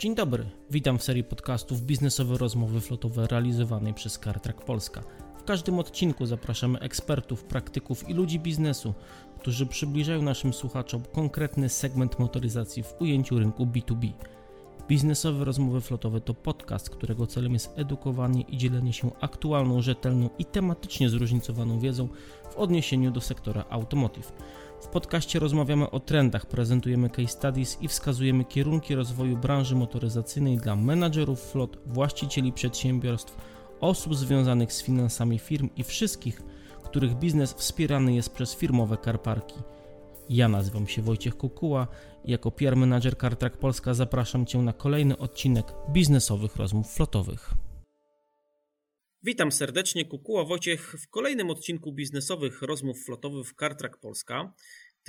Dzień dobry, witam w serii podcastów Biznesowe Rozmowy Flotowe realizowanej przez CarTrack Polska. W każdym odcinku zapraszamy ekspertów, praktyków i ludzi biznesu, którzy przybliżają naszym słuchaczom konkretny segment motoryzacji w ujęciu rynku B2B. Biznesowe Rozmowy Flotowe to podcast, którego celem jest edukowanie i dzielenie się aktualną, rzetelną i tematycznie zróżnicowaną wiedzą w odniesieniu do sektora automotive. W podcaście rozmawiamy o trendach, prezentujemy case studies i wskazujemy kierunki rozwoju branży motoryzacyjnej dla menadżerów flot, właścicieli przedsiębiorstw, osób związanych z finansami firm i wszystkich, których biznes wspierany jest przez firmowe karparki. Ja nazywam się Wojciech Kukuła jako PR Manager CarTrack Polska zapraszam Cię na kolejny odcinek biznesowych rozmów flotowych. Witam serdecznie, Kukuła Wojciech w kolejnym odcinku biznesowych rozmów flotowych w CarTrack Polska.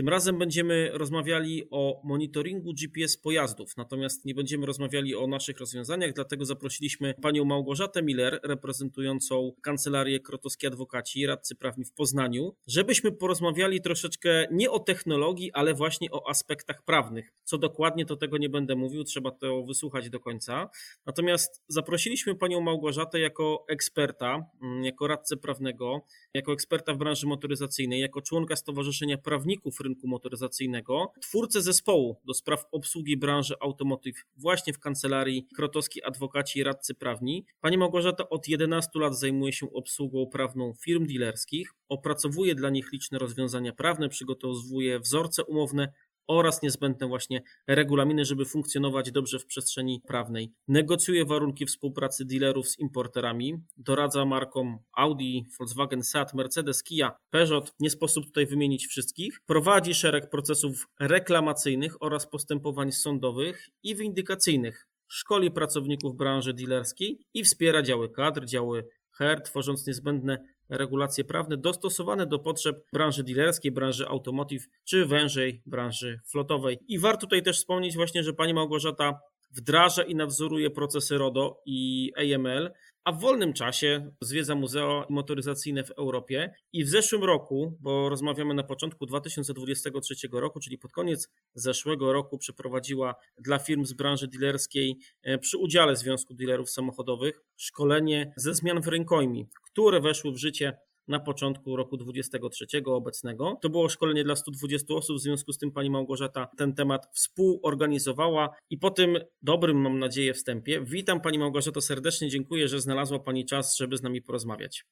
Tym razem będziemy rozmawiali o monitoringu GPS pojazdów, natomiast nie będziemy rozmawiali o naszych rozwiązaniach, dlatego zaprosiliśmy panią Małgorzatę Miller, reprezentującą kancelarię Krotowski Adwokaci, radcy prawni w Poznaniu, żebyśmy porozmawiali troszeczkę nie o technologii, ale właśnie o aspektach prawnych. Co dokładnie, to tego nie będę mówił, trzeba to wysłuchać do końca. Natomiast zaprosiliśmy panią Małgorzatę jako eksperta, mm, jako radcę prawnego, jako eksperta w branży motoryzacyjnej, jako członka Stowarzyszenia Prawników rynku motoryzacyjnego, twórcę zespołu do spraw obsługi branży automotive właśnie w kancelarii Krotowski Adwokaci i Radcy Prawni. Pani Małgorzata od 11 lat zajmuje się obsługą prawną firm dealerskich, opracowuje dla nich liczne rozwiązania prawne, przygotowuje wzorce umowne, oraz niezbędne właśnie regulaminy, żeby funkcjonować dobrze w przestrzeni prawnej. Negocjuje warunki współpracy dealerów z importerami, doradza markom Audi, Volkswagen, Seat, Mercedes, Kia, Peugeot, nie sposób tutaj wymienić wszystkich. Prowadzi szereg procesów reklamacyjnych oraz postępowań sądowych i windykacyjnych. Szkoli pracowników branży dealerskiej i wspiera działy kadr, działy HR, tworząc niezbędne regulacje prawne dostosowane do potrzeb branży dealerskiej, branży automotive czy wężej branży flotowej. I warto tutaj też wspomnieć właśnie, że pani Małgorzata wdraża i nadzoruje procesy RODO i AML, a w wolnym czasie zwiedza muzea motoryzacyjne w Europie i w zeszłym roku, bo rozmawiamy na początku 2023 roku, czyli pod koniec zeszłego roku przeprowadziła dla firm z branży dealerskiej e, przy udziale Związku Dealerów Samochodowych szkolenie ze zmian w rękojmi, które weszły w życie na początku roku 23 obecnego. To było szkolenie dla 120 osób, w związku z tym pani Małgorzata ten temat współorganizowała i po tym dobrym, mam nadzieję, wstępie witam pani Małgorzato serdecznie, dziękuję, że znalazła pani czas, żeby z nami porozmawiać.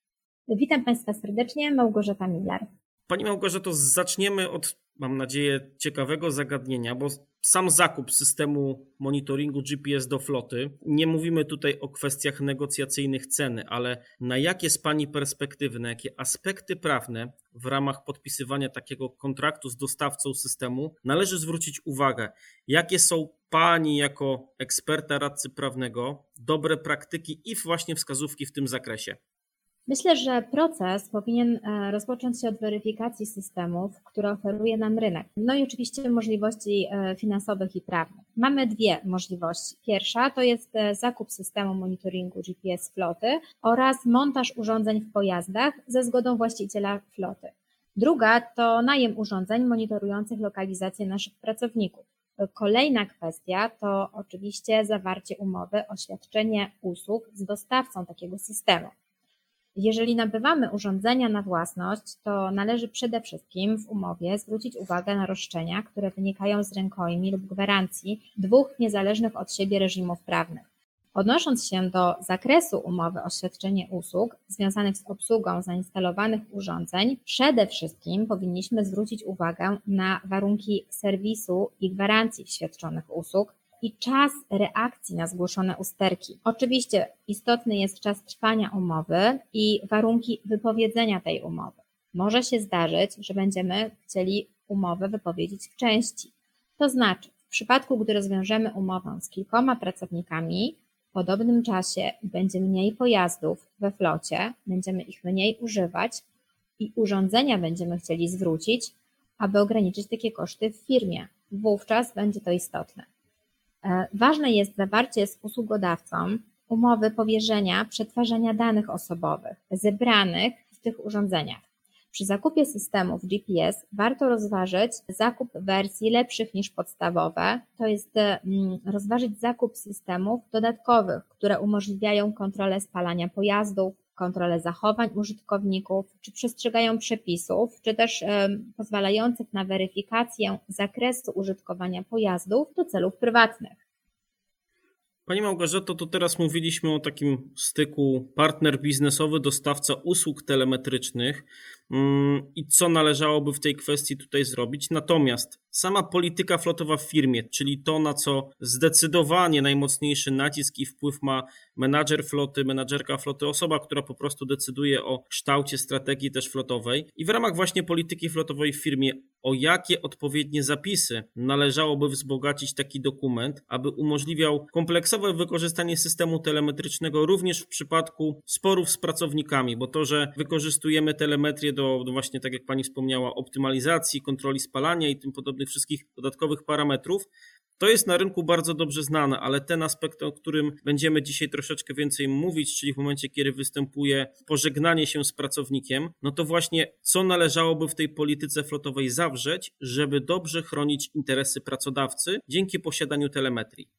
Witam państwa serdecznie, Małgorzata Miller. Pani Małgorzato, zaczniemy od, mam nadzieję, ciekawego zagadnienia, bo sam zakup systemu monitoringu GPS do floty, nie mówimy tutaj o kwestiach negocjacyjnych ceny, ale na jakie z Pani perspektywy, na jakie aspekty prawne w ramach podpisywania takiego kontraktu z dostawcą systemu należy zwrócić uwagę? Jakie są Pani jako eksperta radcy prawnego dobre praktyki i właśnie wskazówki w tym zakresie? Myślę, że proces powinien e, rozpocząć się od weryfikacji systemów, które oferuje nam rynek. No i oczywiście możliwości e, finansowych i prawnych. Mamy dwie możliwości. Pierwsza to jest e, zakup systemu monitoringu GPS floty oraz montaż urządzeń w pojazdach ze zgodą właściciela floty. Druga to najem urządzeń monitorujących lokalizację naszych pracowników. Kolejna kwestia to oczywiście zawarcie umowy o świadczenie usług z dostawcą takiego systemu. Jeżeli nabywamy urządzenia na własność, to należy przede wszystkim w umowie zwrócić uwagę na roszczenia, które wynikają z rękojmi lub gwarancji dwóch niezależnych od siebie reżimów prawnych. Odnosząc się do zakresu umowy o świadczenie usług związanych z obsługą zainstalowanych urządzeń, przede wszystkim powinniśmy zwrócić uwagę na warunki serwisu i gwarancji świadczonych usług, i czas reakcji na zgłoszone usterki. Oczywiście istotny jest czas trwania umowy i warunki wypowiedzenia tej umowy. Może się zdarzyć, że będziemy chcieli umowę wypowiedzieć w części. To znaczy, w przypadku, gdy rozwiążemy umowę z kilkoma pracownikami, w podobnym czasie będzie mniej pojazdów we flocie, będziemy ich mniej używać i urządzenia będziemy chcieli zwrócić, aby ograniczyć takie koszty w firmie. Wówczas będzie to istotne. E, ważne jest zawarcie z usługodawcą umowy powierzenia przetwarzania danych osobowych zebranych w tych urządzeniach. Przy zakupie systemów GPS warto rozważyć zakup wersji lepszych niż podstawowe, to jest mm, rozważyć zakup systemów dodatkowych, które umożliwiają kontrolę spalania pojazdów, kontrolę zachowań użytkowników, czy przestrzegają przepisów, czy też pozwalających na weryfikację zakresu użytkowania pojazdów do celów prywatnych. Pani Małgorzato, to teraz mówiliśmy o takim styku partner biznesowy, dostawca usług telemetrycznych i co należałoby w tej kwestii tutaj zrobić. Natomiast sama polityka flotowa w firmie, czyli to, na co zdecydowanie najmocniejszy nacisk i wpływ ma menadżer floty, menadżerka floty, osoba, która po prostu decyduje o kształcie strategii też flotowej. I w ramach właśnie polityki flotowej w firmie, o jakie odpowiednie zapisy należałoby wzbogacić taki dokument, aby umożliwiał kompleksowe wykorzystanie systemu telemetrycznego również w przypadku sporów z pracownikami, bo to, że wykorzystujemy telemetrię do, do właśnie, tak jak Pani wspomniała, optymalizacji, kontroli spalania i tym podobnych wszystkich dodatkowych parametrów, to jest na rynku bardzo dobrze znane, ale ten aspekt, o którym będziemy dzisiaj troszeczkę więcej mówić, czyli w momencie, kiedy występuje pożegnanie się z pracownikiem, no to właśnie co należałoby w tej polityce flotowej zawrzeć, żeby dobrze chronić interesy pracodawcy dzięki posiadaniu telemetrii.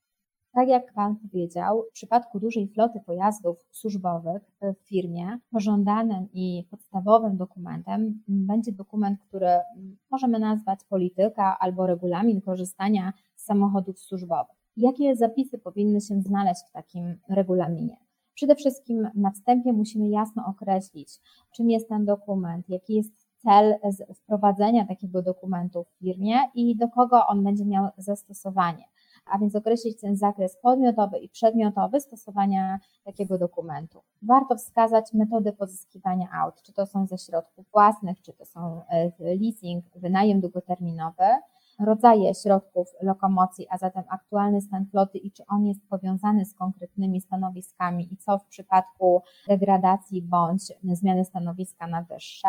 Tak jak Pan powiedział, w przypadku dużej floty pojazdów służbowych w firmie, pożądanym i podstawowym dokumentem będzie dokument, który możemy nazwać polityka albo regulamin korzystania z samochodów służbowych. Jakie zapisy powinny się znaleźć w takim regulaminie? Przede wszystkim na wstępie musimy jasno określić, czym jest ten dokument, jaki jest cel wprowadzenia takiego dokumentu w firmie i do kogo on będzie miał zastosowanie a więc określić ten zakres podmiotowy i przedmiotowy stosowania takiego dokumentu. Warto wskazać metody pozyskiwania aut, czy to są ze środków własnych, czy to są e, leasing, wynajem długoterminowy, rodzaje środków lokomocji, a zatem aktualny stan floty i czy on jest powiązany z konkretnymi stanowiskami i co w przypadku degradacji bądź zmiany stanowiska na wyższe.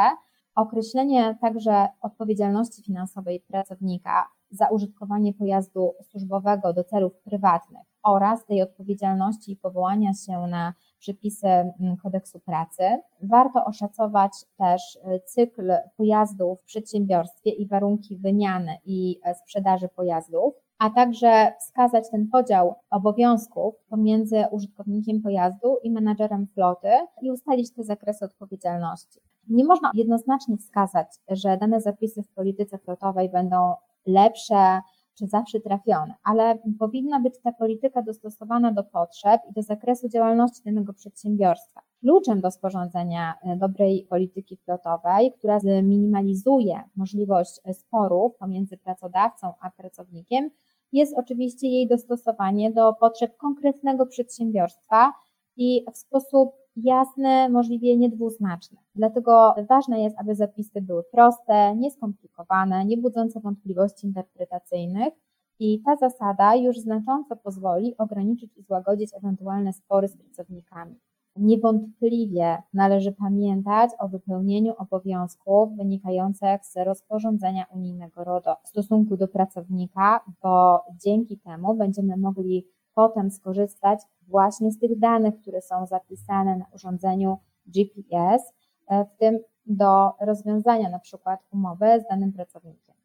Określenie także odpowiedzialności finansowej pracownika za użytkowanie pojazdu służbowego do celów prywatnych oraz tej odpowiedzialności i powołania się na przepisy mm, kodeksu pracy. Warto oszacować też y, cykl pojazdów w przedsiębiorstwie i warunki wymiany i e, sprzedaży pojazdów, a także wskazać ten podział obowiązków pomiędzy użytkownikiem pojazdu i menadżerem floty i ustalić te zakresy odpowiedzialności. Nie można jednoznacznie wskazać, że dane zapisy w polityce flotowej będą lepsze czy zawsze trafione, ale powinna być ta polityka dostosowana do potrzeb i do zakresu działalności danego przedsiębiorstwa. Kluczem do sporządzenia e, dobrej polityki flotowej, która zminimalizuje możliwość sporów pomiędzy pracodawcą a pracownikiem, jest oczywiście jej dostosowanie do potrzeb konkretnego przedsiębiorstwa i w sposób jasny, możliwie niedwuznaczny. Dlatego ważne jest, aby zapisy były proste, nieskomplikowane, nie budzące wątpliwości interpretacyjnych i ta zasada już znacząco pozwoli ograniczyć i złagodzić ewentualne spory z pracownikami. Niewątpliwie należy pamiętać o wypełnieniu obowiązków wynikających z rozporządzenia unijnego RODO w stosunku do pracownika, bo dzięki temu będziemy mogli potem skorzystać właśnie z tych danych, które są zapisane na urządzeniu GPS, e, w tym do rozwiązania na przykład umowy z danym pracownikiem.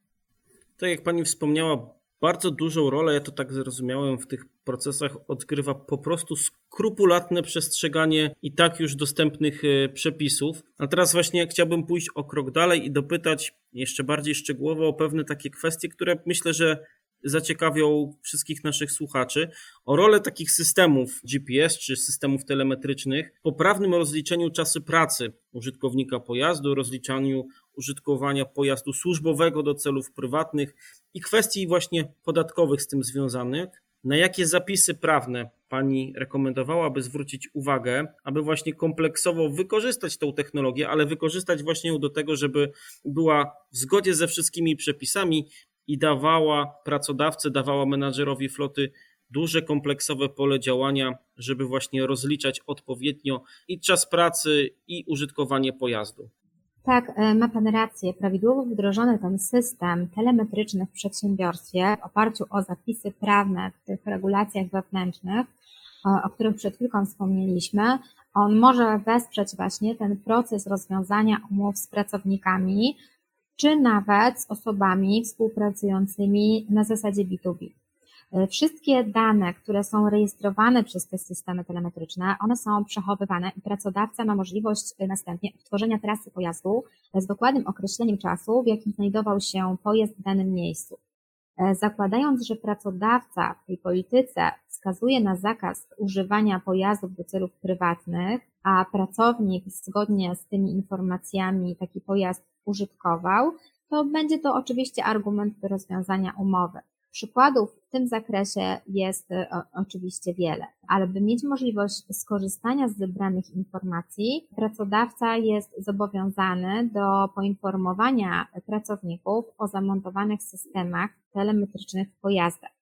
Tak jak Pani wspomniała, bardzo dużą rolę, ja to tak zrozumiałem, w tych procesach odgrywa po prostu skrupulatne przestrzeganie i tak już dostępnych e, przepisów. A teraz właśnie chciałbym pójść o krok dalej i dopytać jeszcze bardziej szczegółowo o pewne takie kwestie, które myślę, że zaciekawią wszystkich naszych słuchaczy o rolę takich systemów GPS czy systemów telemetrycznych w poprawnym rozliczeniu czasu pracy użytkownika pojazdu, rozliczaniu użytkowania pojazdu służbowego do celów prywatnych i kwestii właśnie podatkowych z tym związanych. Na jakie zapisy prawne Pani rekomendowała, aby zwrócić uwagę, aby właśnie kompleksowo wykorzystać tą technologię, ale wykorzystać właśnie ją do tego, żeby była w zgodzie ze wszystkimi przepisami i dawała pracodawcy, dawała menadżerowi floty duże kompleksowe pole działania, żeby właśnie rozliczać odpowiednio i czas pracy, i użytkowanie pojazdu. Tak, e, ma Pan rację. Prawidłowo wdrożony ten system telemetryczny w przedsiębiorstwie w oparciu o zapisy prawne w tych regulacjach wewnętrznych, o których przed chwilką wspomnieliśmy, On może wesprzeć właśnie ten proces rozwiązania umów z pracownikami, czy nawet z osobami współpracującymi na zasadzie B2B. E, wszystkie dane, które są rejestrowane przez te systemy telemetryczne, one są przechowywane i pracodawca ma możliwość e, następnie tworzenia trasy pojazdu z dokładnym określeniem czasu, w jakim znajdował się pojazd w danym miejscu. E, zakładając, że pracodawca w tej polityce wskazuje na zakaz używania pojazdów do celów prywatnych, a pracownik zgodnie z tymi informacjami taki pojazd użytkował, to będzie to oczywiście argument do rozwiązania umowy. Przykładów w tym zakresie jest e, oczywiście wiele, ale by mieć możliwość skorzystania z zebranych informacji, pracodawca jest zobowiązany do poinformowania pracowników o zamontowanych systemach telemetrycznych w pojazdach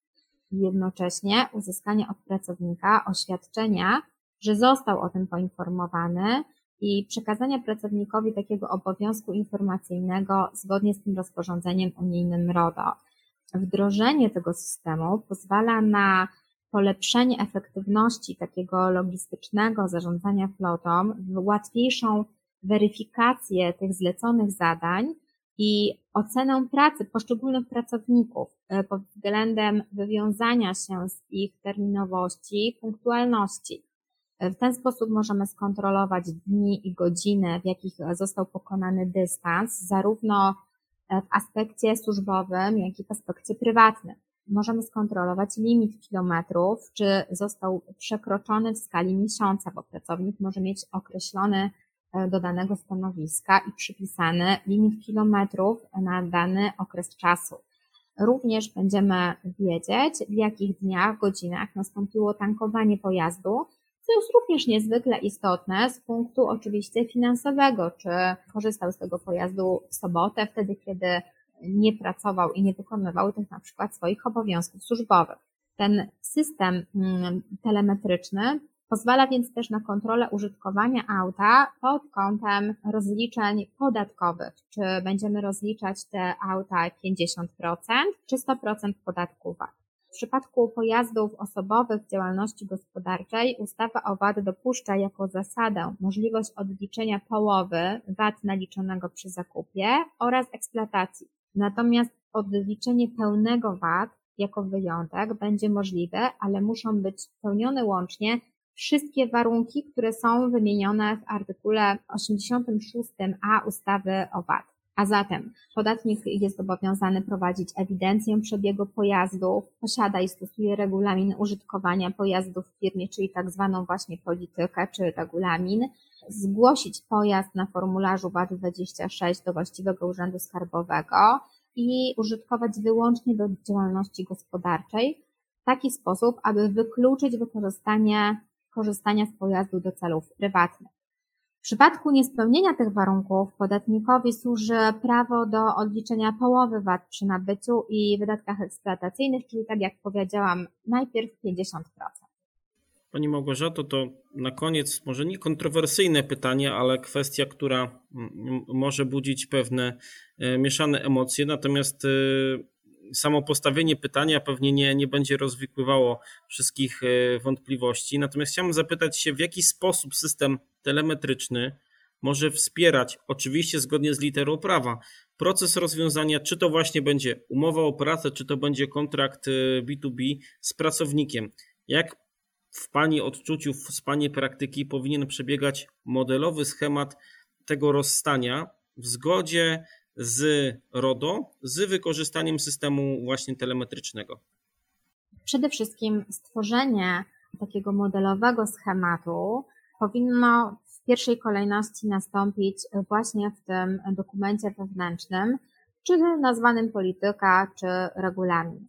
jednocześnie uzyskania od pracownika oświadczenia, że został o tym poinformowany i przekazania pracownikowi takiego obowiązku informacyjnego zgodnie z tym rozporządzeniem unijnym RODO. Wdrożenie tego systemu pozwala na polepszenie efektywności takiego logistycznego zarządzania flotą, łatwiejszą weryfikację tych zleconych zadań i ocenę pracy poszczególnych pracowników e, pod względem wywiązania się z ich terminowości, punktualności. E, w ten sposób możemy skontrolować dni i godziny, w jakich został pokonany dystans, zarówno E, w aspekcie służbowym, jak i w aspekcie prywatnym. Możemy skontrolować limit kilometrów, czy został przekroczony w skali miesiąca, bo pracownik może mieć określony e, do danego stanowiska i przypisany limit kilometrów na dany okres czasu. Również będziemy wiedzieć, w jakich dniach, godzinach nastąpiło tankowanie pojazdu, co jest również niezwykle istotne z punktu oczywiście finansowego, czy korzystał z tego pojazdu w sobotę, wtedy kiedy nie pracował i nie wykonywał tych na przykład swoich obowiązków służbowych. Ten system mm, telemetryczny pozwala więc też na kontrolę użytkowania auta pod kątem rozliczeń podatkowych. Czy będziemy rozliczać te auta 50% czy 100% podatku VAT. W przypadku pojazdów osobowych w działalności gospodarczej ustawa o VAT dopuszcza jako zasadę możliwość odliczenia połowy VAT naliczonego przy zakupie oraz eksploatacji. Natomiast odliczenie pełnego VAT jako wyjątek będzie możliwe, ale muszą być spełnione łącznie wszystkie warunki, które są wymienione w artykule 86a ustawy o VAT. A zatem podatnik jest zobowiązany prowadzić ewidencję przebiegu pojazdów, posiada i stosuje regulamin użytkowania pojazdów w firmie, czyli tak zwaną właśnie politykę czy regulamin, zgłosić pojazd na formularzu VAT26 do właściwego urzędu skarbowego i użytkować wyłącznie do działalności gospodarczej w taki sposób, aby wykluczyć wykorzystanie korzystania z pojazdu do celów prywatnych. W przypadku niespełnienia tych warunków podatnikowi służy prawo do odliczenia połowy VAT przy nabyciu i wydatkach eksploatacyjnych, czyli tak jak powiedziałam, najpierw 50%. Pani Małgorzato, to na koniec może nie kontrowersyjne pytanie, ale kwestia, która może budzić pewne e, mieszane emocje, natomiast e, samo postawienie pytania pewnie nie, nie będzie rozwikływało wszystkich e, wątpliwości. Natomiast chciałbym zapytać się, w jaki sposób system telemetryczny może wspierać, oczywiście zgodnie z literą prawa, proces rozwiązania, czy to właśnie będzie umowa o pracę, czy to będzie kontrakt B2B e, z pracownikiem. Jak w Pani odczuciu, z Pani praktyki powinien przebiegać modelowy schemat tego rozstania w zgodzie z RODO z wykorzystaniem systemu właśnie telemetrycznego? Przede wszystkim stworzenie takiego modelowego schematu powinno w pierwszej kolejności nastąpić właśnie w tym dokumencie wewnętrznym, czy nazwanym polityka, czy regulamin.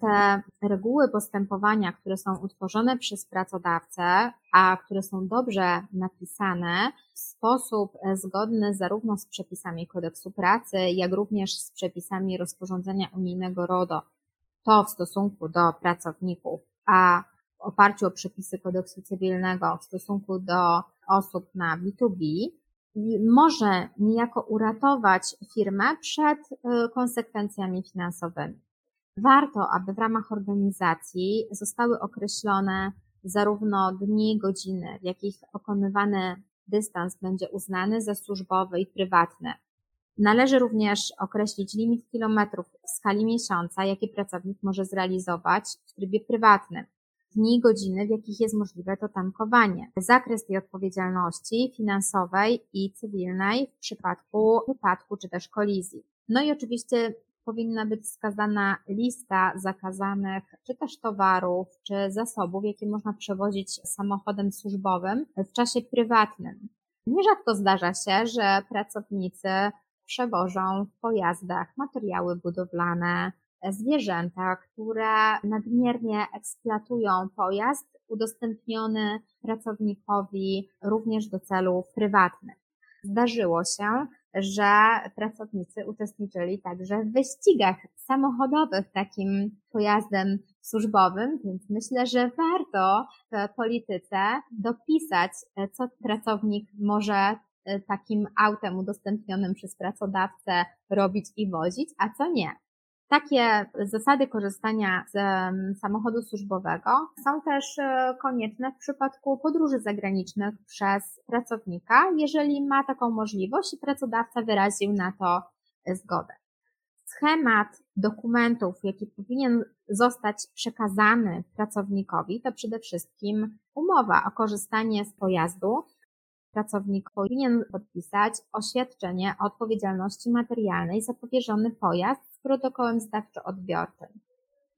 Te reguły postępowania, które są utworzone przez pracodawcę, a które są dobrze napisane w sposób zgodny zarówno z przepisami kodeksu pracy, jak również z przepisami rozporządzenia unijnego RODO, to w stosunku do pracowników, a oparciu o przepisy kodeksu cywilnego w stosunku do osób na B2B, może niejako uratować firmę przed y, konsekwencjami finansowymi. Warto, aby w ramach organizacji zostały określone zarówno dni, godziny, w jakich pokonywany dystans będzie uznany za służbowy i prywatny. Należy również określić limit kilometrów w skali miesiąca, jaki pracownik może zrealizować w trybie prywatnym. Dni godziny, w jakich jest możliwe to tankowanie. Zakres tej odpowiedzialności finansowej i cywilnej w przypadku wypadku czy też kolizji. No i oczywiście powinna być wskazana lista zakazanych czy też towarów, czy zasobów, jakie można przewozić samochodem służbowym w czasie prywatnym. Nierzadko zdarza się, że pracownicy przewożą w pojazdach materiały budowlane, zwierzęta, które nadmiernie eksploatują pojazd udostępniony pracownikowi również do celów prywatnych. Zdarzyło się, że pracownicy uczestniczyli także w wyścigach samochodowych takim pojazdem służbowym, więc myślę, że warto w polityce dopisać, co pracownik może e, takim autem udostępnionym przez pracodawcę robić i wozić, a co nie. Takie zasady korzystania z samochodu służbowego są też e, konieczne w przypadku podróży zagranicznych przez pracownika, jeżeli ma taką możliwość i pracodawca wyraził na to zgodę. Schemat dokumentów, jaki powinien zostać przekazany pracownikowi, to przede wszystkim umowa o korzystanie z pojazdu. Pracownik powinien podpisać oświadczenie o odpowiedzialności materialnej za powierzony pojazd protokołem zdawczo-odbiorczym.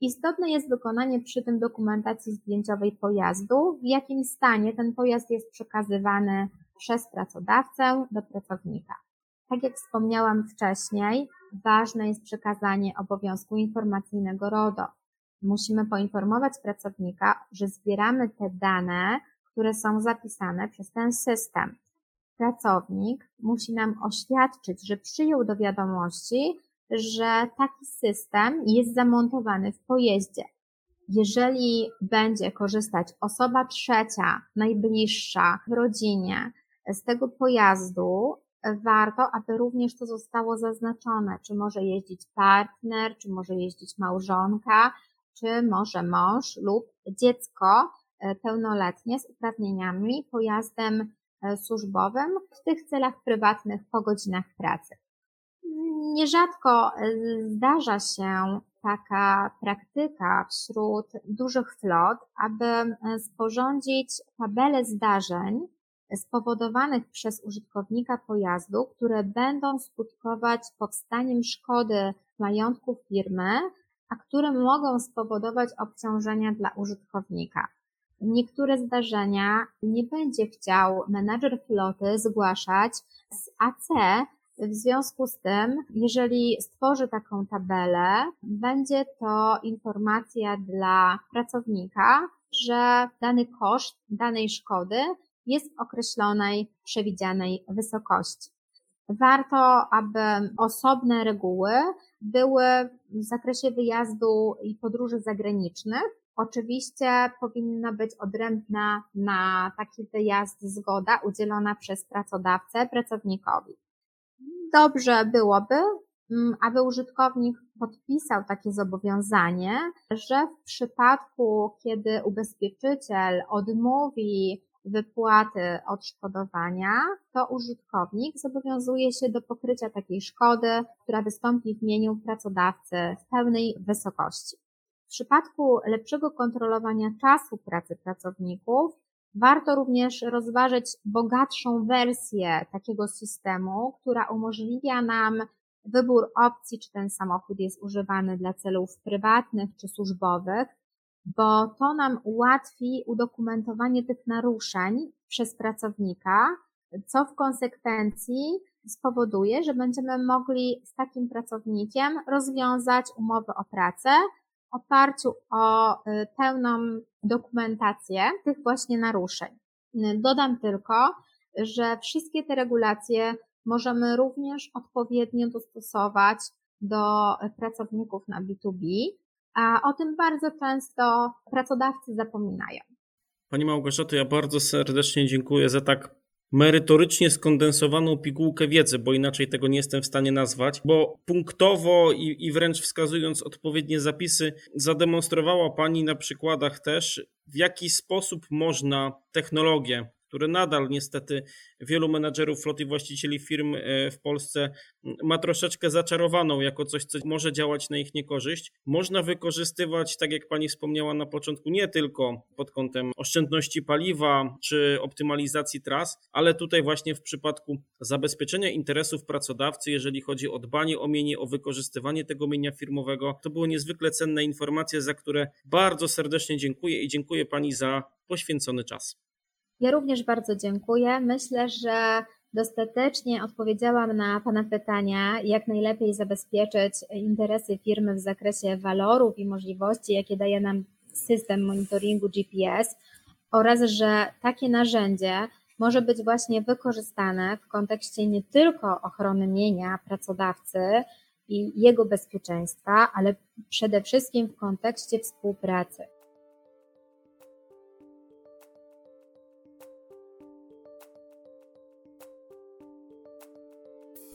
Istotne jest wykonanie przy tym dokumentacji zdjęciowej pojazdu, w jakim stanie ten pojazd jest przekazywany przez pracodawcę do pracownika. Tak jak wspomniałam wcześniej, ważne jest przekazanie obowiązku informacyjnego RODO. Musimy poinformować pracownika, że zbieramy te dane, które są zapisane przez ten system. Pracownik musi nam oświadczyć, że przyjął do wiadomości, że taki system jest zamontowany w pojeździe. Jeżeli będzie korzystać osoba trzecia, najbliższa w rodzinie z tego pojazdu, warto, aby również to zostało zaznaczone, czy może jeździć partner, czy może jeździć małżonka, czy może mąż lub dziecko e, pełnoletnie z uprawnieniami pojazdem e, służbowym w tych celach prywatnych po godzinach pracy. Nierzadko e, zdarza się taka praktyka wśród dużych flot, aby e, sporządzić tabelę zdarzeń spowodowanych przez użytkownika pojazdu, które będą skutkować powstaniem szkody majątku firmy, a które mogą spowodować obciążenia dla użytkownika. Niektóre zdarzenia nie będzie chciał menadżer floty zgłaszać z AC, w związku z tym, jeżeli stworzy taką tabelę, będzie to informacja dla pracownika, że dany koszt danej szkody jest w określonej, przewidzianej wysokości. Warto, aby osobne reguły były w zakresie wyjazdu i podróży zagranicznych. Oczywiście powinna być odrębna na taki wyjazd zgoda udzielona przez pracodawcę pracownikowi dobrze byłoby, mm, aby użytkownik podpisał takie zobowiązanie, że w przypadku, kiedy ubezpieczyciel odmówi wypłaty odszkodowania, to użytkownik zobowiązuje się do pokrycia takiej szkody, która wystąpi w imieniu pracodawcy w pełnej wysokości. W przypadku lepszego kontrolowania czasu pracy pracowników, Warto również rozważyć bogatszą wersję takiego systemu, która umożliwia nam wybór opcji, czy ten samochód jest używany dla celów prywatnych czy służbowych, bo to nam ułatwi udokumentowanie tych naruszeń przez pracownika, co w konsekwencji spowoduje, że będziemy mogli z takim pracownikiem rozwiązać umowę o pracę oparciu o y, pełną dokumentację tych właśnie naruszeń. Dodam tylko, że wszystkie te regulacje możemy również odpowiednio dostosować do pracowników na B2B, a o tym bardzo często pracodawcy zapominają. Pani Małgorzato, ja bardzo serdecznie dziękuję za tak merytorycznie skondensowaną pigułkę wiedzy, bo inaczej tego nie jestem w stanie nazwać, bo punktowo i, i wręcz wskazując odpowiednie zapisy, zademonstrowała Pani na przykładach też, w jaki sposób można technologię które nadal niestety wielu menadżerów flot i właścicieli firm e, w Polsce ma troszeczkę zaczarowaną jako coś, co może działać na ich niekorzyść. Można wykorzystywać, tak jak pani wspomniała na początku, nie tylko pod kątem oszczędności paliwa czy optymalizacji tras, ale tutaj właśnie w przypadku zabezpieczenia interesów pracodawcy, jeżeli chodzi o dbanie o mienie, o wykorzystywanie tego mienia firmowego. To były niezwykle cenne informacje, za które bardzo serdecznie dziękuję i dziękuję pani za poświęcony czas. Ja również bardzo dziękuję. Myślę, że dostatecznie odpowiedziałam na Pana pytania, jak najlepiej zabezpieczyć interesy firmy w zakresie walorów i możliwości, jakie daje nam system monitoringu GPS oraz, że takie narzędzie może być właśnie wykorzystane w kontekście nie tylko ochrony mienia pracodawcy i jego bezpieczeństwa, ale przede wszystkim w kontekście współpracy.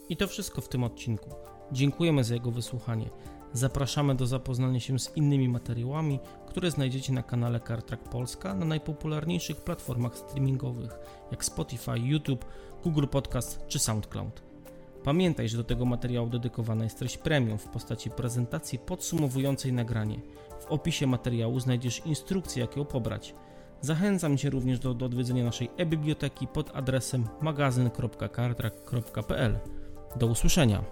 I to wszystko w tym odcinku. Dziękujemy za jego wysłuchanie. Zapraszamy do zapoznania się z innymi materiałami, które znajdziecie na kanale CarTrack Polska na najpopularniejszych platformach streamingowych jak Spotify, YouTube, Google Podcast czy SoundCloud. Pamiętaj, że do tego materiału dedykowana jest treść premium w postaci prezentacji podsumowującej nagranie. W opisie materiału znajdziesz instrukcję, jak ją pobrać. Zachęcam Cię również do, do odwiedzenia naszej e-biblioteki pod adresem magazyn.cartrack.pl. Do usłyszenia.